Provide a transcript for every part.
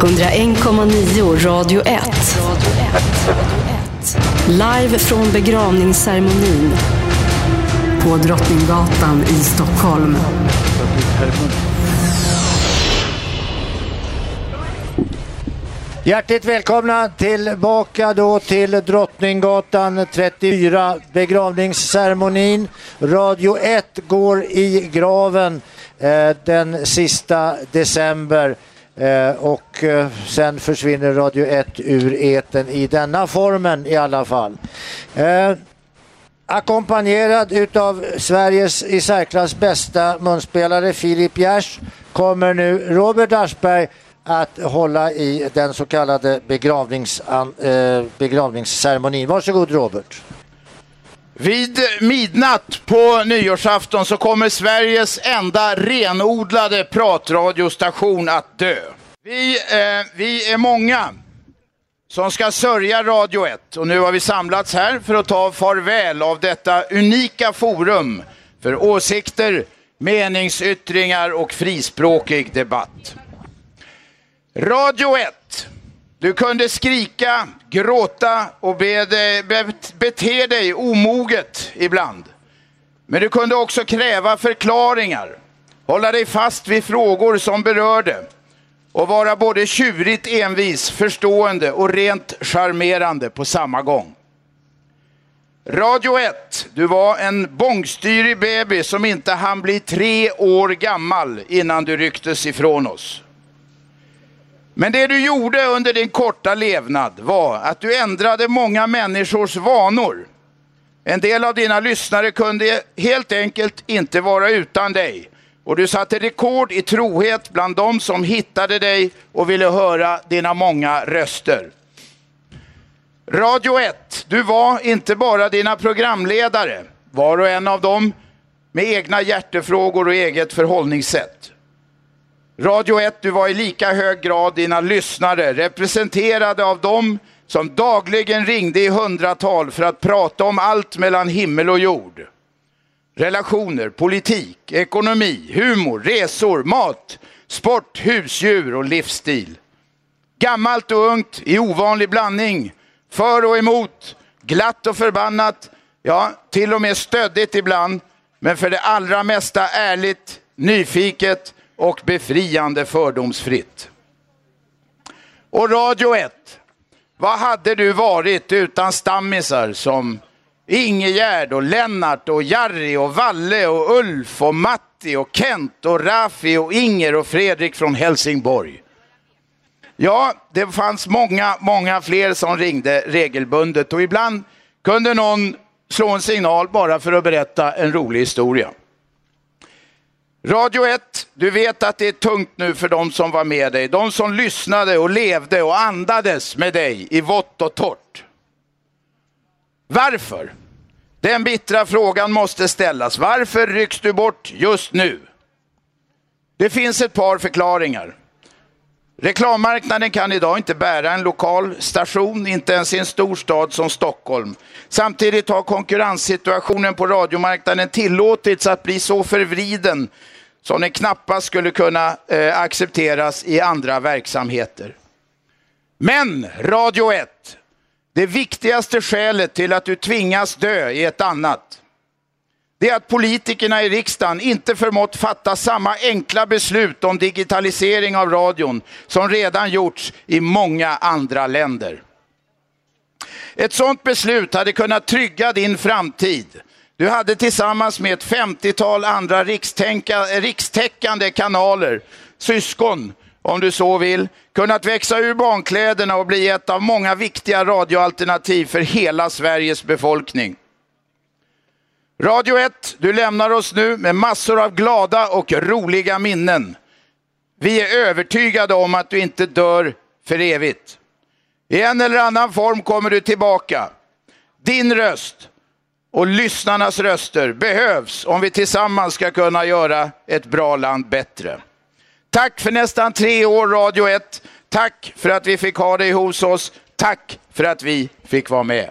101,9 Radio 1. Live från begravningsceremonin på Drottninggatan i Stockholm. Hjärtligt välkomna tillbaka då till Drottninggatan 34, begravningsceremonin. Radio 1 går i graven eh, den sista december Eh, och eh, sen försvinner Radio 1 ur eten i denna formen i alla fall. Eh, ackompanjerad utav Sveriges i särklass bästa munspelare Filip Gers kommer nu Robert Aschberg att hålla i den så kallade begravnings, eh, begravningsceremonin. Varsågod Robert. Vid midnatt på nyårsafton så kommer Sveriges enda renodlade pratradiostation att dö. Vi, eh, vi är många som ska sörja Radio 1 och nu har vi samlats här för att ta farväl av detta unika forum för åsikter, meningsyttringar och frispråkig debatt. Radio 1. Du kunde skrika, gråta och be dig, be, bete dig omoget ibland. Men du kunde också kräva förklaringar, hålla dig fast vid frågor som berörde och vara både tjurigt envis, förstående och rent charmerande på samma gång. Radio 1, du var en bångstyrig baby som inte hann bli tre år gammal innan du rycktes ifrån oss. Men det du gjorde under din korta levnad var att du ändrade många människors vanor. En del av dina lyssnare kunde helt enkelt inte vara utan dig. Och du satte rekord i trohet bland de som hittade dig och ville höra dina många röster. Radio 1, du var inte bara dina programledare, var och en av dem med egna hjärtefrågor och eget förhållningssätt. Radio 1, du var i lika hög grad dina lyssnare, representerade av dem som dagligen ringde i hundratal för att prata om allt mellan himmel och jord. Relationer, politik, ekonomi, humor, resor, mat, sport, husdjur och livsstil. Gammalt och ungt i ovanlig blandning, för och emot, glatt och förbannat, ja, till och med stöddigt ibland, men för det allra mesta ärligt, nyfiket och befriande fördomsfritt. Och Radio 1, vad hade du varit utan stammisar som Ingegärd och Lennart och Jarry och Valle och Ulf och Matti och Kent och Rafi och Inger och Fredrik från Helsingborg. Ja, det fanns många, många fler som ringde regelbundet och ibland kunde någon slå en signal bara för att berätta en rolig historia. Radio 1, du vet att det är tungt nu för de som var med dig. De som lyssnade och levde och andades med dig i vått och torrt. Varför? Den bittra frågan måste ställas. Varför rycks du bort just nu? Det finns ett par förklaringar. Reklammarknaden kan idag inte bära en lokal station, inte ens i en stor stad som Stockholm. Samtidigt har konkurrenssituationen på radiomarknaden tillåtits att bli så förvriden som den knappast skulle kunna eh, accepteras i andra verksamheter. Men Radio 1, det viktigaste skälet till att du tvingas dö är ett annat. Det är att politikerna i riksdagen inte förmått fatta samma enkla beslut om digitalisering av radion som redan gjorts i många andra länder. Ett sådant beslut hade kunnat trygga din framtid. Du hade tillsammans med ett 50-tal andra rikstäckande kanaler, syskon om du så vill, kunnat växa ur barnkläderna och bli ett av många viktiga radioalternativ för hela Sveriges befolkning. Radio 1, du lämnar oss nu med massor av glada och roliga minnen. Vi är övertygade om att du inte dör för evigt. I en eller annan form kommer du tillbaka. Din röst och lyssnarnas röster behövs om vi tillsammans ska kunna göra ett bra land bättre. Tack för nästan tre år Radio 1. Tack för att vi fick ha dig hos oss. Tack för att vi fick vara med.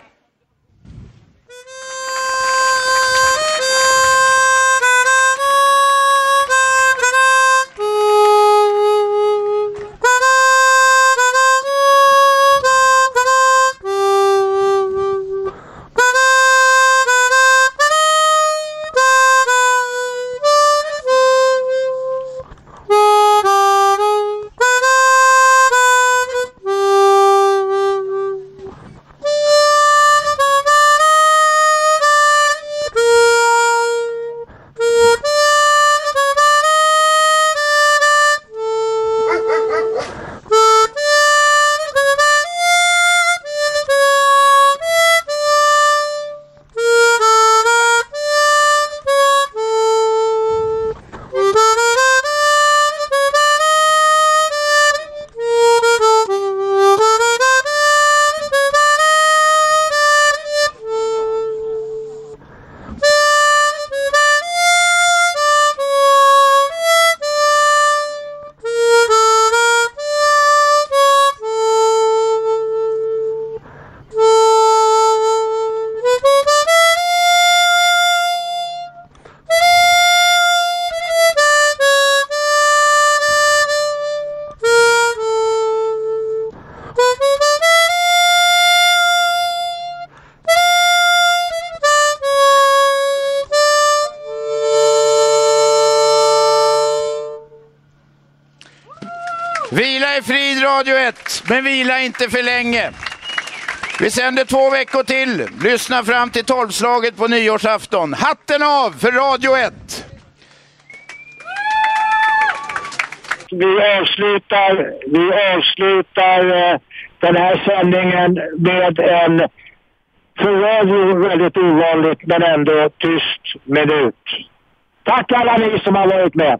Är frid Radio 1, men vila inte för länge. Vi sänder två veckor till. Lyssna fram till tolvslaget på nyårsafton. Hatten av för Radio 1! Vi avslutar, vi avslutar eh, den här sändningen med en för radio väldigt ovanligt men ändå tyst minut. Tack alla ni som har varit med.